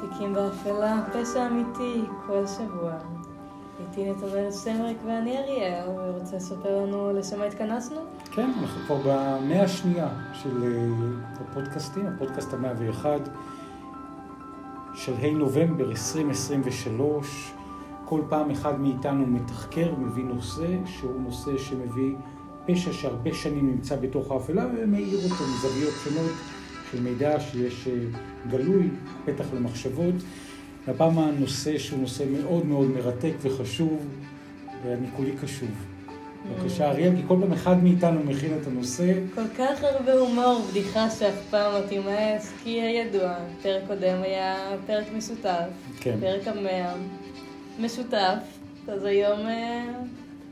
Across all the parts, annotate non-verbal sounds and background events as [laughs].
תיקים באפלה, פשע אמיתי, כל שבוע. איתי נתנאל סמריק ואני אריאל, ורוצה לספר לנו לשם התכנסנו? כן, אנחנו כבר במאה השנייה של אה, הפודקאסטים, הפודקאסט המאה ואחד, שלהי נובמבר 2023. כל פעם אחד מאיתנו מתחקר, מביא נושא, שהוא נושא שמביא פשע שהרבה שנים נמצא בתוך האפלה ומאיר אותו מזוויות שונות של מידע שיש אה, גלוי, פתח למחשבות. הפעם הנושא שהוא נושא מאוד מאוד מרתק וחשוב, ואני כולי קשוב. בבקשה, אריאל, כי כל פעם אחד מאיתנו מכין את הנושא. כל כך הרבה הומור, בדיחה שאף פעם לא תימאס, כי ידוע, פרק קודם היה פרק משותף. כן. פרק המאה, משותף, אז היום אה,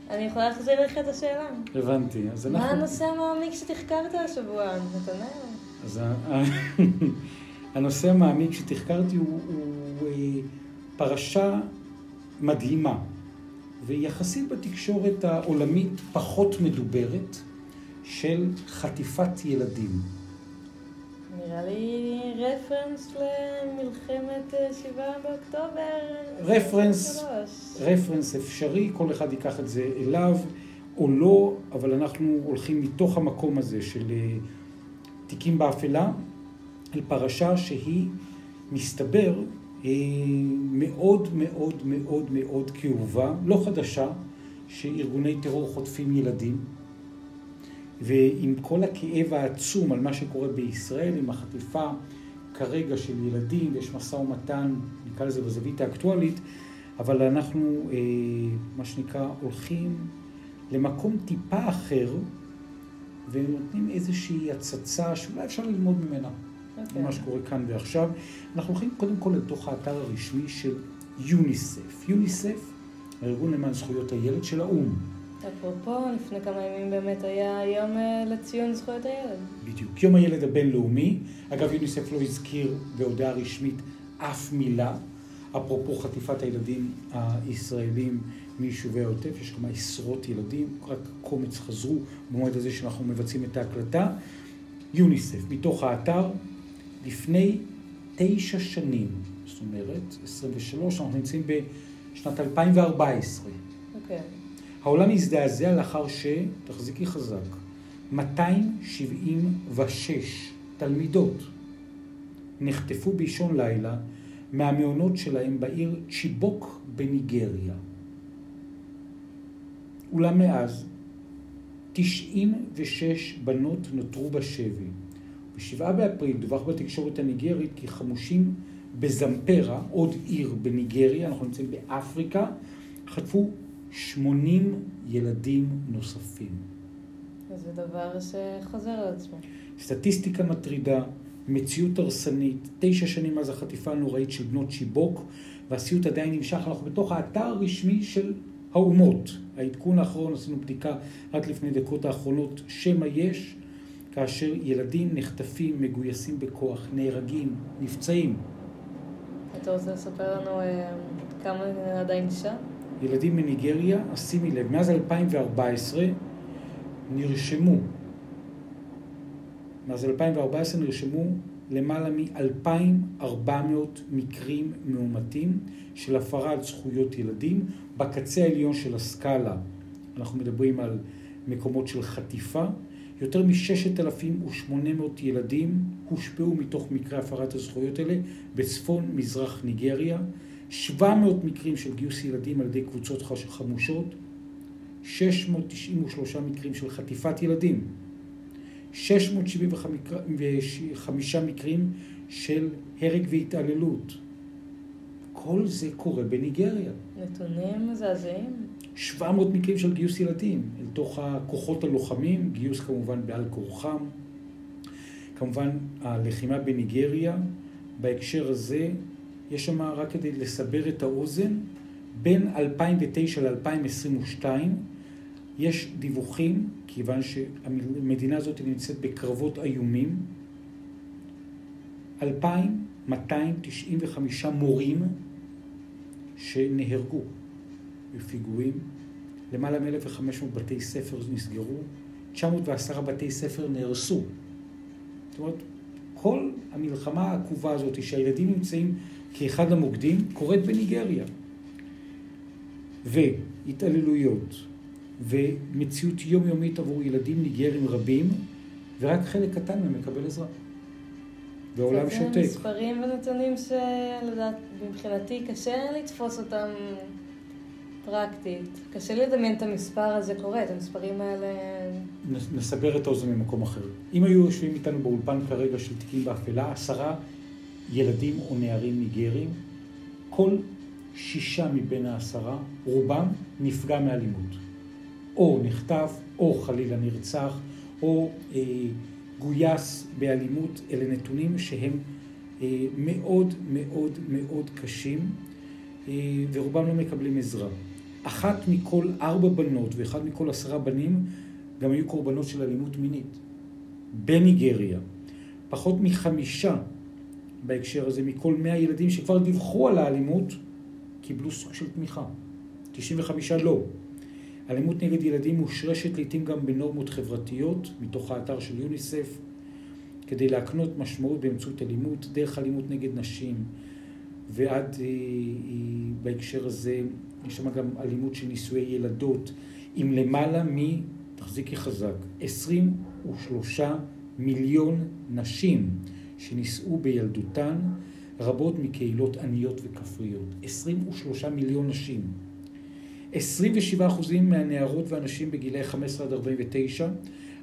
אני יכולה להחזיר לך את השאלה. הבנתי. אז אנחנו... מה הנושא המעמיק שתחקרת השבוע, נתנאל? אז [laughs] הנושא המעמיק שתחקרתי הוא, הוא אה, פרשה מדהימה, ויחסית בתקשורת העולמית פחות מדוברת, של חטיפת ילדים. נראה לי רפרנס למלחמת אה, שבעה באוקטובר. רפרנס. 23. רפרנס אפשרי, כל אחד ייקח את זה אליו או לא, אבל אנחנו הולכים מתוך המקום הזה של אה, תיקים באפלה אל פרשה שהיא, מסתבר, אה, מאוד מאוד מאוד מאוד כאובה, לא חדשה, שארגוני טרור חוטפים ילדים. ועם כל הכאב העצום על מה שקורה בישראל, עם החטיפה כרגע של ילדים, ויש משא ומתן, נקרא לזה בזווית האקטואלית, אבל אנחנו, אה, מה שנקרא, הולכים למקום טיפה אחר, ונותנים איזושהי הצצה שאולי אפשר ללמוד ממנה, אוקיי. ממה שקורה כאן ועכשיו. אנחנו הולכים קודם כל לתוך האתר הרשמי של יוניסף. יוניסף, הארגון למען זכויות הילד של האו"ם. אפרופו, לפני כמה ימים באמת היה יום אה, לציון זכויות הילד. בדיוק. יום הילד הבינלאומי. אגב, יוניסף לא הזכיר בהודעה רשמית אף מילה. אפרופו חטיפת הילדים הישראלים מיישובי העוטף, יש כמה עשרות ילדים, רק קומץ חזרו במועד הזה שאנחנו מבצעים את ההקלטה. יוניסף, מתוך האתר, לפני תשע שנים, זאת אומרת, 23, אנחנו נמצאים בשנת 2014. אוקיי. העולם הזדעזע לאחר ש, תחזיקי חזק, 276 תלמידות נחטפו באישון לילה מהמעונות שלהם בעיר צ'יבוק בניגריה. אולם מאז, 96 בנות נותרו בשבי. ב-7 באפריל דווח בתקשורת הניגרית כי חמושים בזמפרה, עוד עיר בניגריה, אנחנו נמצאים באפריקה, חטפו 80 ילדים נוספים. זה דבר שחוזר על עצמו. סטטיסטיקה מטרידה, מציאות הרסנית, תשע שנים מאז החטיפה הנוראית של בנות שיבוק, והסיוט עדיין נמשך. אנחנו בתוך האתר הרשמי של האומות. העדכון האחרון, עשינו בדיקה רק לפני דקות האחרונות, שמא יש, כאשר ילדים נחטפים, מגויסים בכוח, נהרגים, נפצעים. אתה רוצה לספר לנו אה, כמה עדיין שם? ילדים מניגריה, אז שימי לב, מאז 2014 נרשמו, מאז 2014 נרשמו למעלה מ-2,400 מקרים מאומתים של הפרת זכויות ילדים. בקצה העליון של הסקאלה אנחנו מדברים על מקומות של חטיפה. יותר מ-6,800 ילדים הושפעו מתוך מקרי הפרת הזכויות האלה בצפון מזרח ניגריה. 700 מקרים של גיוס ילדים על ידי קבוצות חמושות, 693 מקרים של חטיפת ילדים, 675 מקרים של הרג והתעללות. כל זה קורה בניגריה. נתונים מזעזעים. 700 מקרים של גיוס ילדים אל תוך הכוחות הלוחמים, גיוס כמובן בעל כורחם. כמובן, הלחימה בניגריה, בהקשר הזה, יש שם, רק כדי לסבר את האוזן, בין 2009 ל-2022 יש דיווחים, כיוון שהמדינה הזאת נמצאת בקרבות איומים, 2,295 מורים שנהרגו בפיגועים, למעלה מ-1,500 בתי ספר נסגרו, 910 בתי ספר נהרסו. זאת אומרת, כל המלחמה העקובה הזאת, שהילדים נמצאים כאחד המוקדים, קורית בניגריה. והתעללויות, ומציאות יומיומית עבור ילדים ניגרים רבים, ורק חלק קטן מהם מקבל עזרה. והעולם שותק. זה מספרים ונתונים שלדעת, מבחינתי קשה לתפוס אותם פרקטית. קשה לדמיין את המספר הזה קורה, את המספרים האלה... נסבר את האוזן ממקום אחר. אם היו יושבים איתנו באולפן כרגע של תיקים באפלה, עשרה ילדים או נערים ניגרים, כל שישה מבין העשרה, רובם נפגע מאלימות. או נחטף, או חלילה נרצח, או אה, גויס באלימות. אלה נתונים שהם אה, מאוד מאוד מאוד קשים, אה, ורובם לא מקבלים עזרה. אחת מכל ארבע בנות ואחד מכל עשרה בנים גם היו קורבנות של אלימות מינית. בניגריה. פחות מחמישה בהקשר הזה מכל מאה ילדים שכבר דיווחו על האלימות קיבלו סוג של תמיכה. 95 לא. אלימות נגד ילדים מושרשת לעיתים גם בנורמות חברתיות, מתוך האתר של יוניסף, כדי להקנות משמעות באמצעות אלימות, דרך אלימות נגד נשים, ועד אה, אה, בהקשר הזה, יש שם גם אלימות של נישואי ילדות, עם למעלה מ... תחזיקי חזק, 23 מיליון נשים שנישאו בילדותן, רבות מקהילות עניות וכפריות. 23 מיליון נשים. 27 אחוזים מהנערות והנשים בגילי 15 עד 49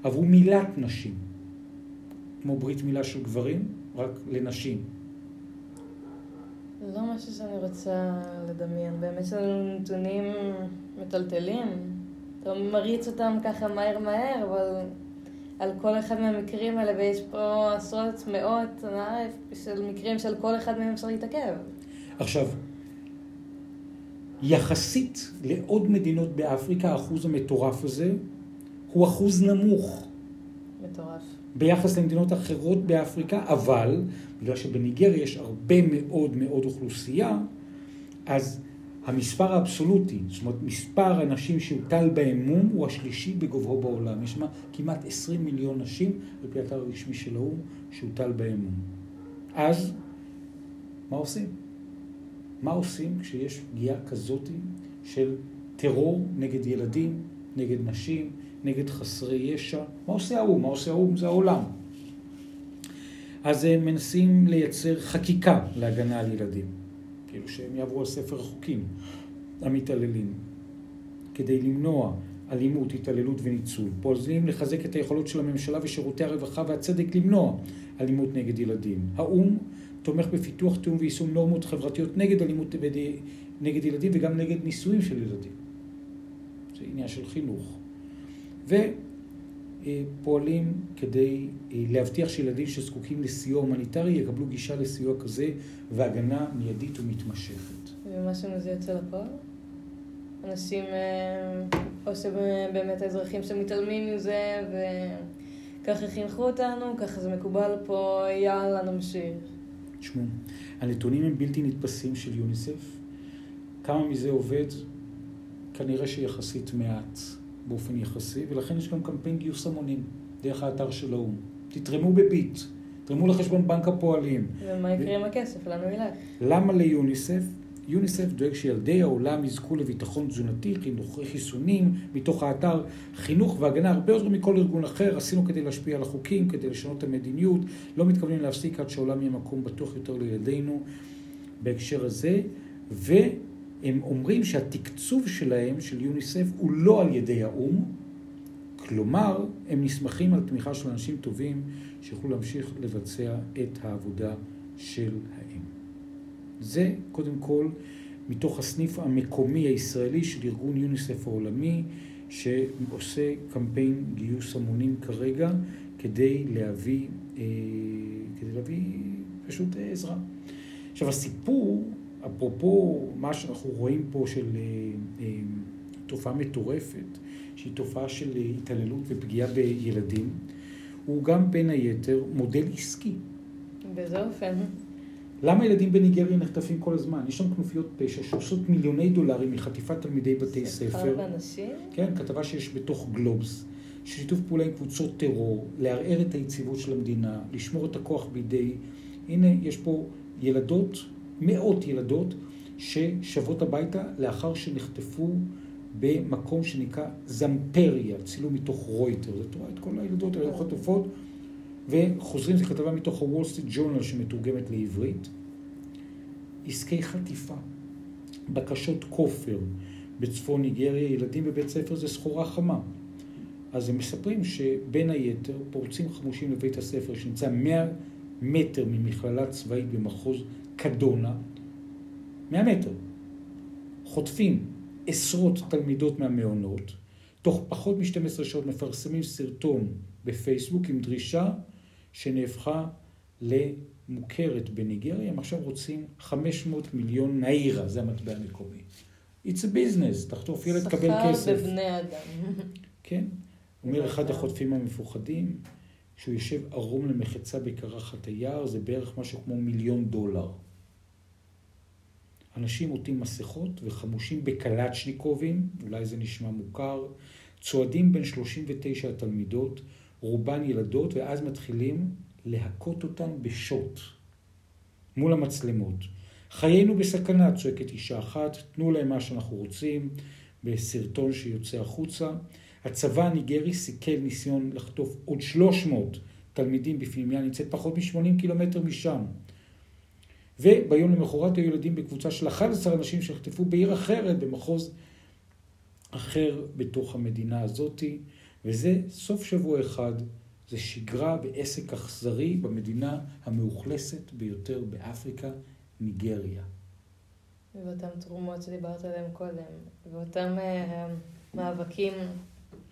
עברו מילת נשים, כמו ברית מילה של גברים, רק לנשים. זה לא משהו שאני רוצה לדמיין. באמת לנו נתונים מטלטלים. אתה מריץ אותם ככה מהר מהר, אבל על כל אחד מהמקרים האלה, ויש פה עשרות, מאות, של מקרים של כל אחד מהם אפשר להתעכב. עכשיו, יחסית לעוד מדינות באפריקה, האחוז המטורף הזה הוא אחוז נמוך. מטורף. ביחס למדינות אחרות באפריקה, אבל בגלל שבניגריה יש הרבה מאוד מאוד אוכלוסייה, אז המספר האבסולוטי, זאת אומרת מספר הנשים שהוטל בהם מום, הוא השלישי בגובהו בעולם. יש שם כמעט 20 מיליון נשים, על פי האתר הרשמי של האו"ם, שהוטל בהם מום. אז, מה עושים? מה עושים כשיש פגיעה כזאת של טרור נגד ילדים, נגד נשים, נגד חסרי ישע? מה עושה האו"ם? מה עושה האו"ם? זה העולם. אז הם מנסים לייצר חקיקה להגנה על ילדים. כאילו שהם יעברו על ספר החוקים המתעללים, כדי למנוע אלימות, התעללות וניצול. פועלים לחזק את היכולות של הממשלה ושירותי הרווחה והצדק למנוע אלימות נגד ילדים. האו"ם תומך בפיתוח, תיאום ויישום נורמות חברתיות נגד אלימות נגד ילדים וגם נגד נישואים של ילדים. זה עניין של חינוך. ופועלים כדי אה, להבטיח שילדים שזקוקים לסיוע הומניטרי יקבלו גישה לסיוע כזה והגנה מיידית ומתמשכת. ומה שזה יוצא לפועל? אנשים, אה, או שבאמת האזרחים שמתעלמים מזה וככה חינכו אותנו, ככה זה מקובל פה, יאללה נמשיך. תשמעו, הנתונים הם בלתי נתפסים של יוניסף. כמה מזה עובד? כנראה שיחסית מעט באופן יחסי, ולכן יש גם קמפיין גיוס המונים דרך האתר של האו"ם. תתרמו בביט, תתרמו לחשבון בנק הפועלים. ומה יקרה עם הכסף? לאן הוא ילך? למה ליוניסף? יוניסף דואג שילדי העולם יזכו לביטחון תזונתי, חינוכי חיסונים, מתוך האתר חינוך והגנה הרבה יותר מכל ארגון אחר. עשינו כדי להשפיע על החוקים, כדי לשנות את המדיניות. לא מתכוונים להפסיק עד שהעולם יהיה מקום בטוח יותר לילדינו בהקשר הזה. והם אומרים שהתקצוב שלהם, של יוניסף, הוא לא על ידי האו"ם. כלומר, הם נסמכים על תמיכה של אנשים טובים שיוכלו להמשיך לבצע את העבודה של האם. זה קודם כל מתוך הסניף המקומי הישראלי של ארגון יוניסף העולמי, שעושה קמפיין גיוס המונים כרגע כדי להביא, אה, כדי להביא פשוט עזרה. עכשיו הסיפור, אפרופו מה שאנחנו רואים פה של אה, אה, תופעה מטורפת, שהיא תופעה של התעללות ופגיעה בילדים, הוא גם בין היתר מודל עסקי. באיזה אופן? למה ילדים בניגריה נחטפים כל הזמן? יש שם כנופיות פשע שעושות מיליוני דולרים מחטיפת תלמידי בתי ספר. כן, כתבה שיש בתוך גלובס. שיתוף פעולה עם קבוצות טרור, לערער את היציבות של המדינה, לשמור את הכוח בידי... הנה, יש פה ילדות, מאות ילדות, ששבות הביתה לאחר שנחטפו במקום שנקרא זמפרה, צילום מתוך רויטר. זאת אומרת, כל הילדות האלה חטופות, וחוזרים, זו כתבה מתוך הוול סטריט ג'ורנל שמתורגמת לעברית. עסקי חטיפה, בקשות כופר בצפון ניגריה, ילדים בבית ספר זה סחורה חמה. אז הם מספרים שבין היתר פורצים חמושים לבית הספר שנמצא 100 מטר ממכללה צבאית במחוז קדונה, 100 מטר, חוטפים עשרות תלמידות מהמעונות, תוך פחות מ-12 שעות מפרסמים סרטון בפייסבוק עם דרישה שנהפכה למוכרת בניגריה, הם עכשיו רוצים 500 מיליון נאירה, זה המטבע המקומי. It's a business, תחטוף ילד, תקבל כסף. שכר בבני אדם. כן. אומר אחד החוטפים המפוחדים, שהוא יושב ערום למחצה בקרחת היער, זה בערך משהו כמו מיליון דולר. אנשים עוטים מסכות וחמושים בקלצ'ניקובים, אולי זה נשמע מוכר, צועדים בין 39 התלמידות, רובן ילדות, ואז מתחילים להכות אותן בשוט מול המצלמות. חיינו בסכנה, צועקת אישה אחת, תנו להם מה שאנחנו רוצים, בסרטון שיוצא החוצה. הצבא הניגרי סיכל ניסיון לחטוף עוד 300 תלמידים בפנימיה, נמצאת פחות מ-80 קילומטר משם. וביום למחרת היו ילדים בקבוצה של 11 אנשים שנחטפו בעיר אחרת, במחוז אחר בתוך המדינה הזאתי, וזה סוף שבוע אחד, זה שגרה ועסק אכזרי במדינה המאוכלסת ביותר באפריקה, ניגריה. ואותן תרומות שדיברת עליהן קודם, ואותם uh, מאבקים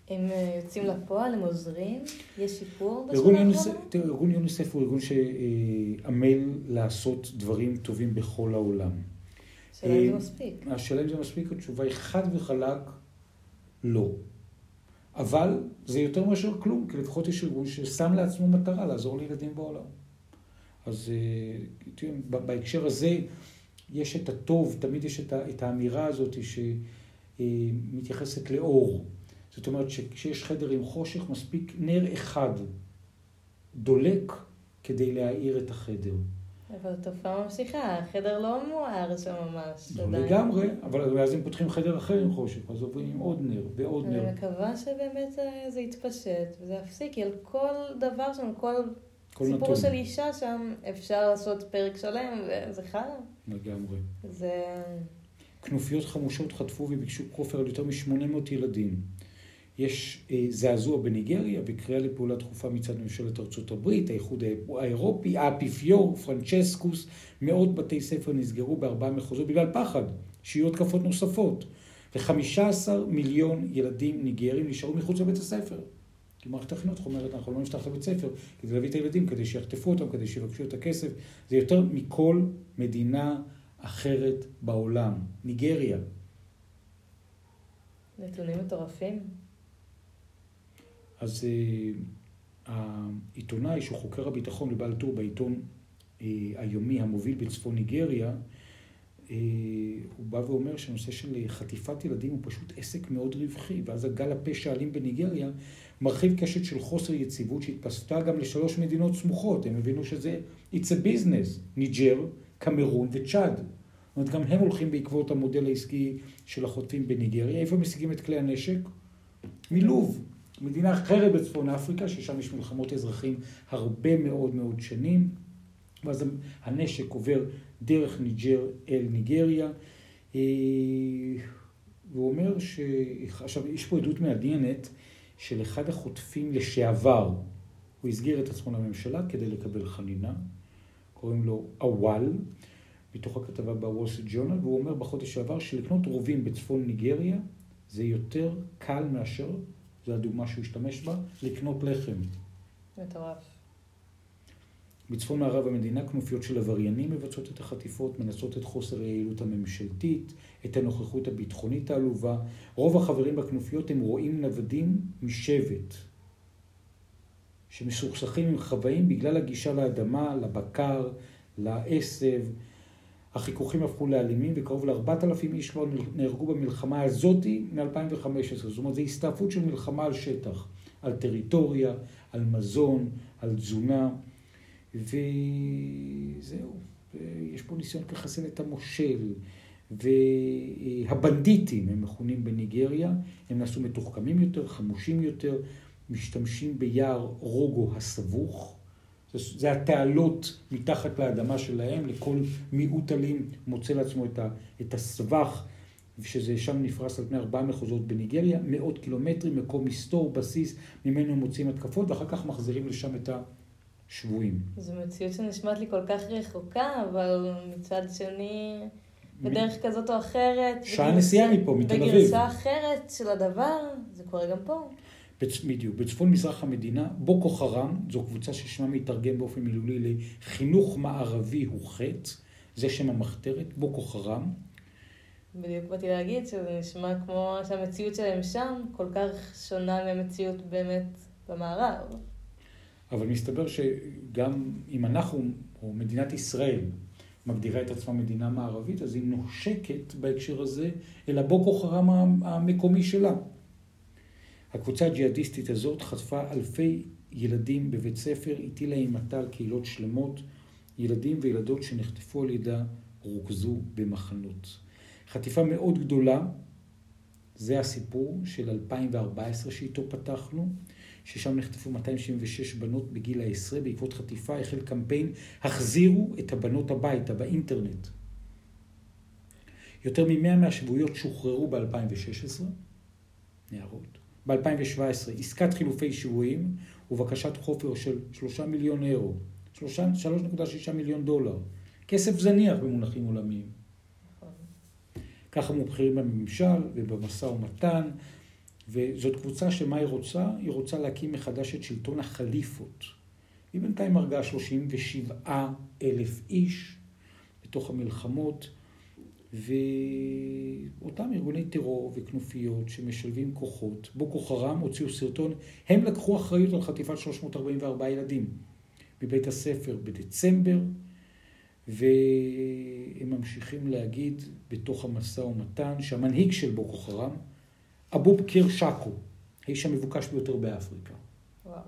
הם אה, יוצאים לפועל, הם עוזרים? יש שיפור בשנה האחרונה? ארגון יוניסף הוא ארגון שעמל לעשות דברים טובים בכל העולם. השאלה אם זה אה, מספיק. השאלה אם זה מספיק, התשובה היא חד וחלק, לא. אבל זה יותר מאשר כלום, כי לפחות יש ארגון ששם לעצמו מטרה לעזור לילדים בעולם. אז אה, תראו, בהקשר הזה יש את הטוב, תמיד יש את האמירה הזאת שמתייחסת לאור. זאת אומרת שכשיש חדר עם חושך, מספיק נר אחד דולק כדי להאיר את החדר. אבל התופעה ממשיכה, החדר לא מואר שם ממש. לא. לגמרי, אבל אז הם פותחים חדר אחר עם חושך, אז עוברים עם עוד נר ועוד נר. אני מקווה שבאמת זה יתפשט וזה יפסיק, כי על כל דבר שם, כל, כל סיפור נתון. של אישה שם, אפשר לעשות פרק שלם, וזה חלם. לגמרי. זה... כנופיות חמושות חטפו וביקשו כופר על יותר מ-800 ילדים. יש אה, זעזוע בניגריה וקריאה לפעולה דחופה מצד ממשלת ארצות הברית, האיחוד האירופי, האפיפיור, פרנצ'סקוס, מאות בתי ספר נסגרו בארבעה מחוזות בגלל פחד שיהיו התקפות נוספות. ו-15 מיליון ילדים ניגרים נשארו מחוץ לבית הספר. כי מערכת החינוך אומרת, אנחנו לא נפתח את הבית ספר כדי להביא את הילדים, כדי שיחטפו אותם, כדי שיבקשו את הכסף. זה יותר מכל מדינה אחרת בעולם. ניגריה. נתונים מטורפים. אז אה, העיתונאי שהוא חוקר הביטחון לבעל טור בעיתון אה, היומי המוביל בצפון ניגריה, אה, הוא בא ואומר שהנושא של חטיפת ילדים הוא פשוט עסק מאוד רווחי, ואז הגל הפשע האלים בניגריה מרחיב קשת של חוסר יציבות שהתפסתה גם לשלוש מדינות סמוכות. הם הבינו שזה it's a business, ניג'ר, קמרון וצ'אד. זאת אומרת, גם הם הולכים בעקבות המודל העסקי של החוטפים בניגריה. איפה משיגים את כלי הנשק? מלוב. מדינה אחרת בצפון אפריקה, ששם יש מלחמות אזרחים הרבה מאוד מאוד שנים, ואז הנשק עובר דרך ניג'ר אל ניגריה. אה, והוא אומר ש... עכשיו, יש פה עדות מעניינת של אחד החוטפים לשעבר. הוא הסגיר את עצמו לממשלה כדי לקבל חנינה, קוראים לו אוואל, מתוך הכתבה בוול סטריט ג'ורנל, והוא אומר בחודש שעבר שלקנות רובים בצפון ניגריה זה יותר קל מאשר זו הדוגמה שהוא השתמש בה, לקנות לחם. מטורף. בצפון מערב המדינה כנופיות של עבריינים מבצעות את החטיפות, מנסות את חוסר היעילות הממשלתית, את הנוכחות הביטחונית העלובה. רוב החברים בכנופיות הם רואים נוודים משבט, שמסוכסכים עם חוואים בגלל הגישה לאדמה, לבקר, לעשב. החיכוכים הפכו לאלימים וקרוב ל-4,000 איש כבר נהרגו במלחמה הזאתי מ-2015. זאת אומרת, זו הסתעפות של מלחמה על שטח. על טריטוריה, על מזון, על תזונה, וזהו. יש פה ניסיון לחסל את המושל, והבנדיטים, הם מכונים בניגריה, הם נעשו מתוחכמים יותר, חמושים יותר, משתמשים ביער רוגו הסבוך. זה התעלות מתחת לאדמה שלהם, לכל מיעוט אלים מוצא לעצמו את הסבך, שזה שם נפרס על פני ארבעה מחוזות בניגריה, מאות קילומטרים, מקום מסתור, בסיס, ממנו מוצאים התקפות, ואחר כך מחזירים לשם את השבויים. זו מציאות שנשמעת לי כל כך רחוקה, אבל מצד שני, בדרך כזאת או אחרת. שעה נסיעה מפה, מתל אביב. בגרסה אחרת של הדבר, זה קורה גם פה. בדיוק, בצפון מזרח המדינה, בוקו חרם, זו קבוצה ששמה מתרגם באופן מילולי לחינוך מערבי הוא חטא, זה שם המחתרת, בוקו חרם. בדיוק באתי להגיד שזה נשמע כמו שהמציאות שלהם שם כל כך שונה מהמציאות באמת במערב. אבל מסתבר שגם אם אנחנו, או מדינת ישראל, מגדירה את עצמה מדינה מערבית, אז היא נושקת בהקשר הזה אל הבוקו חרם המקומי שלה. הקבוצה הג'יהאדיסטית הזאת חטפה אלפי ילדים בבית ספר, הטילה אימתה על קהילות שלמות, ילדים וילדות שנחטפו על ידה רוכזו במחנות. חטיפה מאוד גדולה, זה הסיפור של 2014 שאיתו פתחנו, ששם נחטפו 276 בנות בגיל העשרה, בעקבות חטיפה החל קמפיין, החזירו את הבנות הביתה באינטרנט. יותר מ-100 מהשבויות שוחררו ב-2016, נערות. ב-2017 עסקת חילופי שבויים ובקשת חופר של 3 מיליון אירו, 3.6 מיליון דולר. כסף זניח במונחים עולמיים. ככה מובחרים בממשל ובמשא ומתן, וזאת קבוצה שמה היא רוצה? היא רוצה להקים מחדש את שלטון החליפות. היא בינתיים הרגה 37 אלף איש בתוך המלחמות. ואותם ארגוני טרור וכנופיות שמשלבים כוחות, בוקו חרם הוציאו סרטון, הם לקחו אחריות על חטיפת 344 ילדים מבית הספר בדצמבר, והם ממשיכים להגיד בתוך המשא ומתן שהמנהיג של בוקו חרם, אבו בקיר שקו, האיש המבוקש ביותר באפריקה. וואו.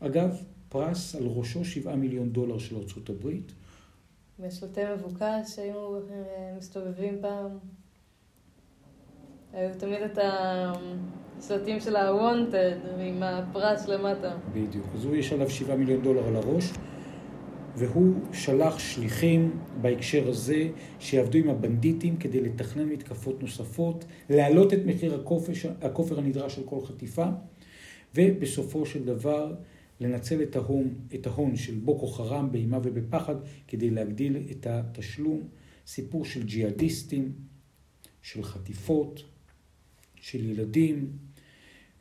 אגב, פרס על ראשו 7 מיליון דולר של ארצות הברית, יש מבוקש, היינו אה, מסתובבים פעם. היו תמיד את הסרטים של ה-Wanted, עם הפרס למטה. בדיוק. אז הוא יש עליו שבעה מיליון דולר על הראש, והוא שלח שליחים בהקשר הזה, שיעבדו עם הבנדיטים כדי לתכנן מתקפות נוספות, להעלות את מחיר הכופש, הכופר הנדרש של כל חטיפה, ובסופו של דבר לנצל את ההון, את ההון של בוקו חרם באימה ובפחד כדי להגדיל את התשלום. סיפור של ג'יהאדיסטים, של חטיפות, של ילדים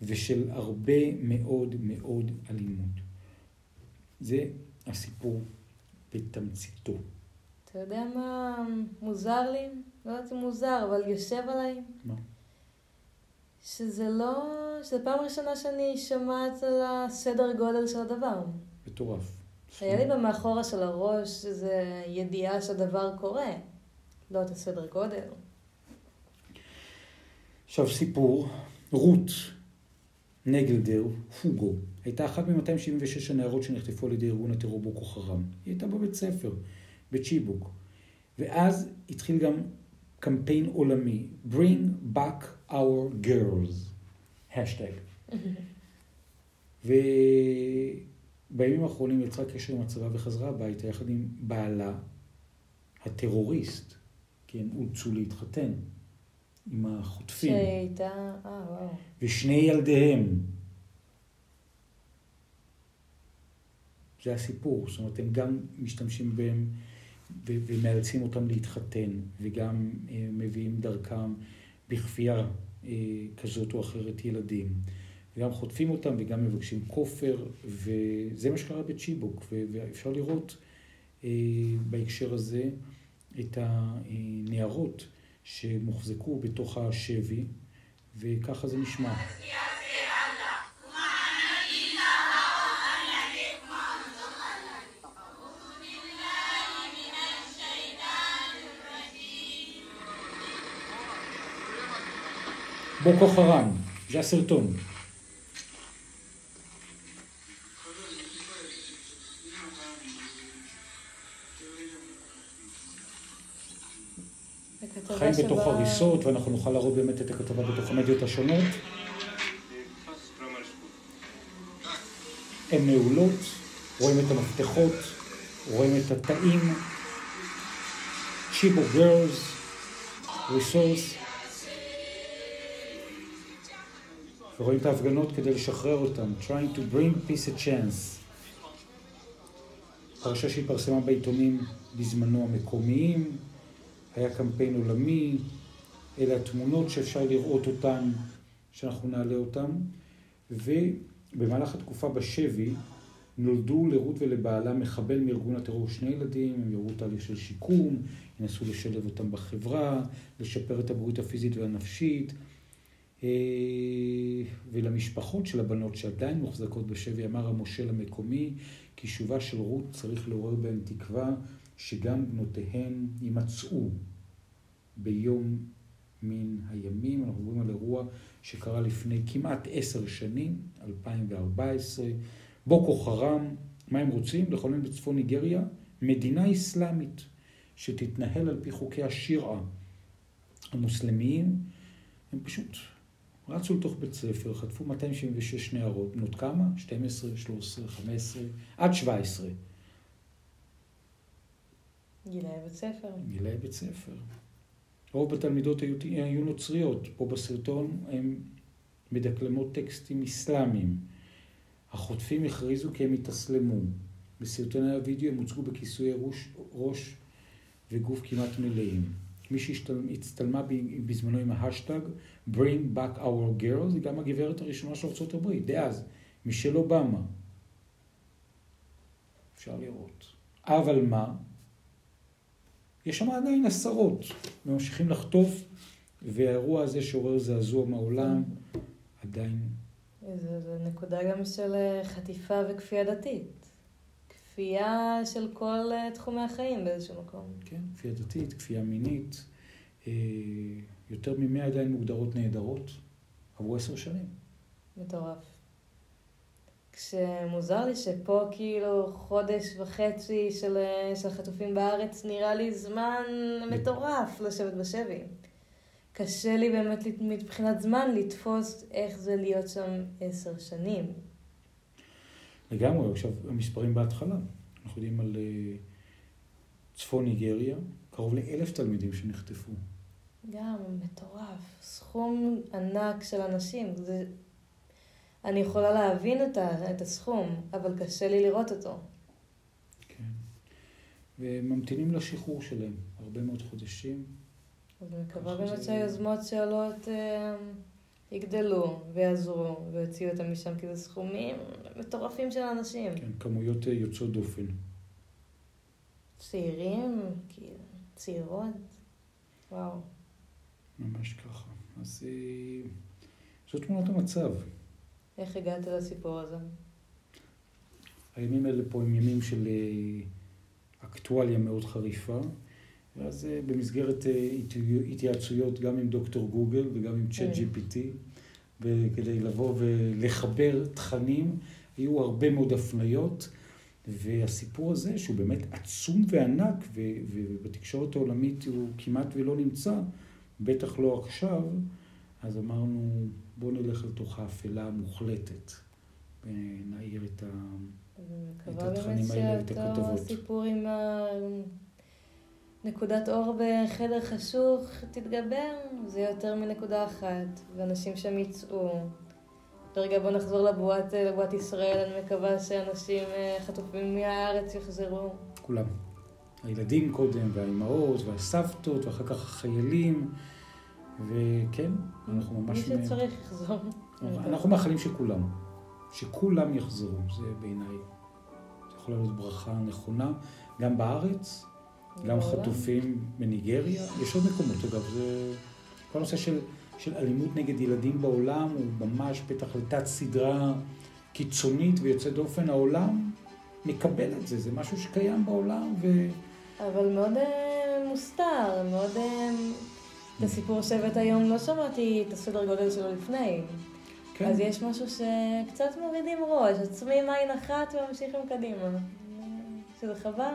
ושל הרבה מאוד מאוד אלימות. זה הסיפור בתמציתו. אתה יודע מה מוזר לי? לא יודעת אם מוזר, אבל יושב עליי. מה? שזה לא... שזו פעם ראשונה שאני שומעת על הסדר גודל של הדבר. מטורף. היה לי במאחורה של הראש איזו ידיעה שהדבר קורה, לא את הסדר גודל. עכשיו סיפור, רות נגלדר, פוגו, הייתה אחת מ-276 הנערות שנחטפו על ידי ארגון הטרור בוקו חרם. היא הייתה בבית ספר, בצ'יבוק. ואז התחיל גם קמפיין עולמי, Bring back our girls, השטג. [laughs] ובימים האחרונים יצרה קשר עם הצבא וחזרה הביתה יחד עם בעלה, הטרוריסט, כי הם אולצו להתחתן עם החוטפים. שהייתה, אה, וואו. ושני ילדיהם. זה הסיפור, זאת אומרת, הם גם משתמשים בהם ומאלצים אותם להתחתן, וגם אה, מביאים דרכם בכפייה אה, כזאת או אחרת ילדים. וגם חוטפים אותם וגם מבקשים כופר, וזה מה שקרה בצ'יבוק, ואפשר לראות אה, בהקשר הזה את הנערות שמוחזקו בתוך השבי, וככה זה נשמע. בוקו חרם, זה הסרטון. חיים שבא... בתוך הריסות, ואנחנו נוכל להראות באמת את הכתבה בתוך המדיות השונות. הן נעולות, רואים את המפתחות, רואים את התאים, צ'יבו גרלס, ריסורס. ורואים את ההפגנות כדי לשחרר אותם, trying to bring peace a chance. פרשה שהתפרסמה בעיתונים בזמנו המקומיים, היה קמפיין עולמי, אלה התמונות שאפשר לראות אותן, שאנחנו נעלה אותן, ובמהלך התקופה בשבי נולדו לרות ולבעלה מחבל מארגון הטרור שני ילדים, הם יראו תהליך של שיקום, ינסו לשלב אותם בחברה, לשפר את הבריאות הפיזית והנפשית, ולמשפחות של הבנות שעדיין מוחזקות בשבי אמר המושל המקומי כי שובה של רות צריך לעורר בהן תקווה שגם בנותיהן יימצאו ביום מן הימים. אנחנו מדברים על אירוע שקרה לפני כמעט עשר שנים, 2014. בוקו חרם, מה הם רוצים? לכונן בצפון ניגריה מדינה אסלאמית שתתנהל על פי חוקי השירעה המוסלמיים. הם פשוט רצו לתוך בית ספר, חטפו 276 נערות, בנות כמה? 12, 13, 15, עד 17. גילאי בית ספר. גילאי בית ספר. רוב התלמידות היו, היו נוצריות. פה בסרטון הם מדקלמות טקסטים אסלאמיים. החוטפים הכריזו כי הם התאסלמו. בסרטוני הוידאו הם הוצגו בכיסויי ראש, ראש וגוף כמעט מלאים. מי שהצטלמה בזמנו עם ההשטג Bring back our girls, היא גם הגברת הראשונה של ארה"ב, דאז, מישל אובמה. אפשר לראות. אבל מה? יש שם עדיין עשרות, ממשיכים לחטוף, והאירוע הזה שעורר זעזוע מהעולם, עדיין... זו נקודה גם של אה, חטיפה וכפייה דתית. כפייה של כל אה, תחומי החיים באיזשהו מקום. כן, כפייה דתית, כפייה מינית. אה, יותר ממאה עדיין מוגדרות נהדרות, עברו עשר שנים. מטורף. כשמוזר לי שפה כאילו חודש וחצי של, אה, של חטופים בארץ נראה לי זמן מטורף לשבת בשבי. קשה לי באמת מבחינת זמן לתפוס איך זה להיות שם עשר שנים. לגמרי, עכשיו המספרים בהתחלה. אנחנו יודעים על uh, צפון ניגריה, קרוב לאלף תלמידים שנחטפו. גם מטורף. סכום ענק של אנשים. זה... אני יכולה להבין את, ה... את הסכום, אבל קשה לי לראות אותו. כן. וממתינים לשחרור שלהם הרבה מאוד חודשים. אז אני מקווה באמת שהיוזמות שעולות אה, יגדלו ויעזרו ויוציאו אותם משם, כי זה סכומים מטורפים של אנשים. כן, כמויות אה, יוצאות דופן. צעירים, כאילו, צעירות, וואו. ממש ככה. אז אה, זו תמונת המצב. איך הגעת לסיפור הזה? הימים האלה פה הם ימים של אה, אקטואליה מאוד חריפה, ואז אה, במסגרת התייעצויות גם עם דוקטור גוגל וגם עם צ'אט GPT, כדי לבוא ולחבר תכנים, היו הרבה מאוד הפניות, והסיפור הזה, שהוא באמת עצום וענק, ובתקשורת העולמית הוא כמעט ולא נמצא, בטח לא עכשיו, אז אמרנו, בואו נלך לתוך האפלה המוחלטת ונעיר את, ה... את התכנים האלה ואת הכתבות. מקווה באמת שאותו סיפור עם נקודת אור בחדר חשוך תתגבר, זה יותר מנקודה אחת, ואנשים שם יצאו. רגע, בואו נחזור לבועת, לבועת ישראל, אני מקווה שאנשים חטופים מהארץ יחזרו. כולם. הילדים קודם, והאימהות, והסבתות, ואחר כך החיילים. וכן, אנחנו ממש... מי שצריך יחזור. אנחנו מאחלים שכולם, שכולם יחזרו, זה בעיניי, זה יכול להיות ברכה נכונה, גם בארץ, גם חטופים בניגריה, יש עוד מקומות, אגב, זה כל הנושא של, של אלימות נגד ילדים בעולם הוא ממש פתח לתת סדרה קיצונית ויוצאת דופן, העולם מקבל את זה, זה משהו שקיים בעולם ו... אבל מאוד מוסתר, מאוד... את הסיפור שהבאת היום לא שמעתי את הסדר גודל שלו לפני. כן. אז יש משהו שקצת מורידים ראש, עוצמים עין אחת וממשיכים קדימה. שזה חבל.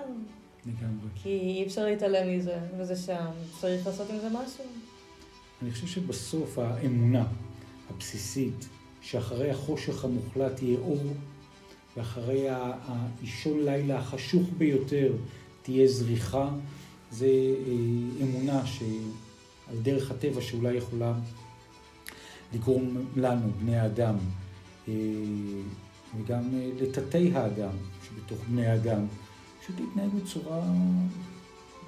לגמרי. כי אי אפשר להתעלם מזה, וזה שם, צריך לעשות עם זה משהו. אני חושב שבסוף האמונה הבסיסית, שאחרי החושך המוחלט יהיה אור, ואחרי האישון לילה החשוך ביותר תהיה זריחה, זה אה, אמונה שעל דרך הטבע שאולי יכולה לגרום לנו, בני האדם, אה, וגם אה, לתתי האדם שבתוך בני האדם, פשוט להתנהג בצורה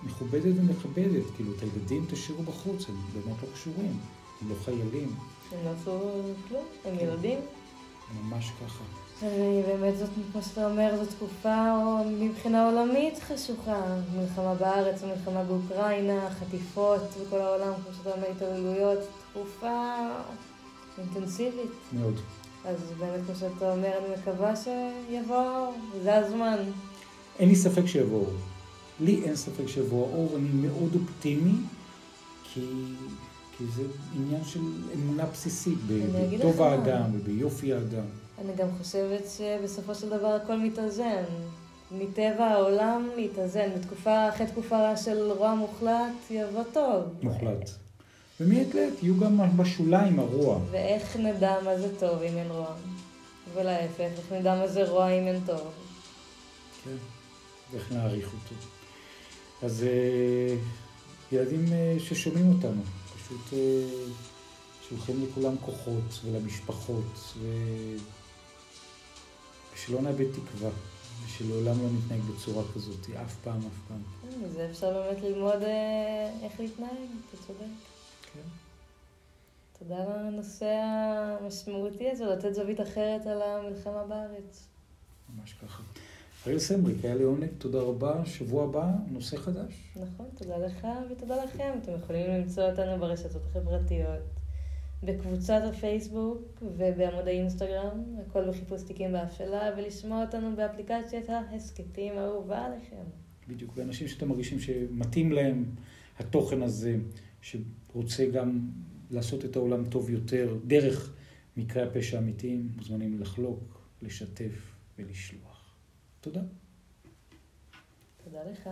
מכובדת ומכבדת. כאילו, את הילדים תשאירו בחוץ, הם באמת לא קשורים, הם לא חיילים. הם לא עשו כלום, הם ילדים. ממש ככה. באמת זאת, כמו שאתה אומר, זו תקופה מבחינה עולמית חשוכה. מלחמה בארץ, מלחמה באוקראינה, חטיפות בכל העולם, כמו שאתה אומר, התעללויות. תקופה אינטנסיבית. מאוד. אז באמת, כמו שאתה אומר, אני מקווה שיבוא זה הזמן. אין לי ספק שיבוא אור. לי אין ספק שיבוא האור, אני מאוד אופטימי, כי, כי זה עניין של אמונה בסיסית בטוב האדם וביופי האדם. אני גם חושבת שבסופו של דבר הכל מתאזן. מטבע העולם להתאזן. בתקופה, אחרי תקופה של רוע מוחלט, יבוא טוב. מוחלט. ומעת לעת יהיו גם בשוליים הרוע. ואיך נדע מה זה טוב אם אין רוע? ולהפך, איך נדע מה זה רוע אם אין טוב? כן, ואיך נעריך אותו. אז אה, ילדים אה, ששומעים אותנו, פשוט אה, שולחים לכולם כוחות ולמשפחות, ו... ושלא נאבד תקווה, ושלעולם לא נתנהג בצורה כזאת, אף פעם, אף פעם. כן, וזה אפשר באמת ללמוד איך להתנהג, אתה צודק. כן. תודה על הנושא המשמעותי הזה, לתת זווית אחרת על המלחמה בארץ. ממש ככה. אריאל סמריק, היה לי עונג, תודה רבה. שבוע הבא, נושא חדש. נכון, תודה לך ותודה לכם. אתם יכולים למצוא אותנו ברשתות החברתיות, בקבוצת הפייסבוק ובעמוד האינסטגרם, הכל בחיפוש תיקים באפלה, ולשמוע אותנו באפליקציית ההסכתים האהובה עליכם. בדיוק, ואנשים שאתם מרגישים שמתאים להם התוכן הזה, שרוצה גם לעשות את העולם טוב יותר דרך מקרי הפשע האמיתיים, מוזמנים לחלוק, לשתף ולשלוח. תודה. תודה לך.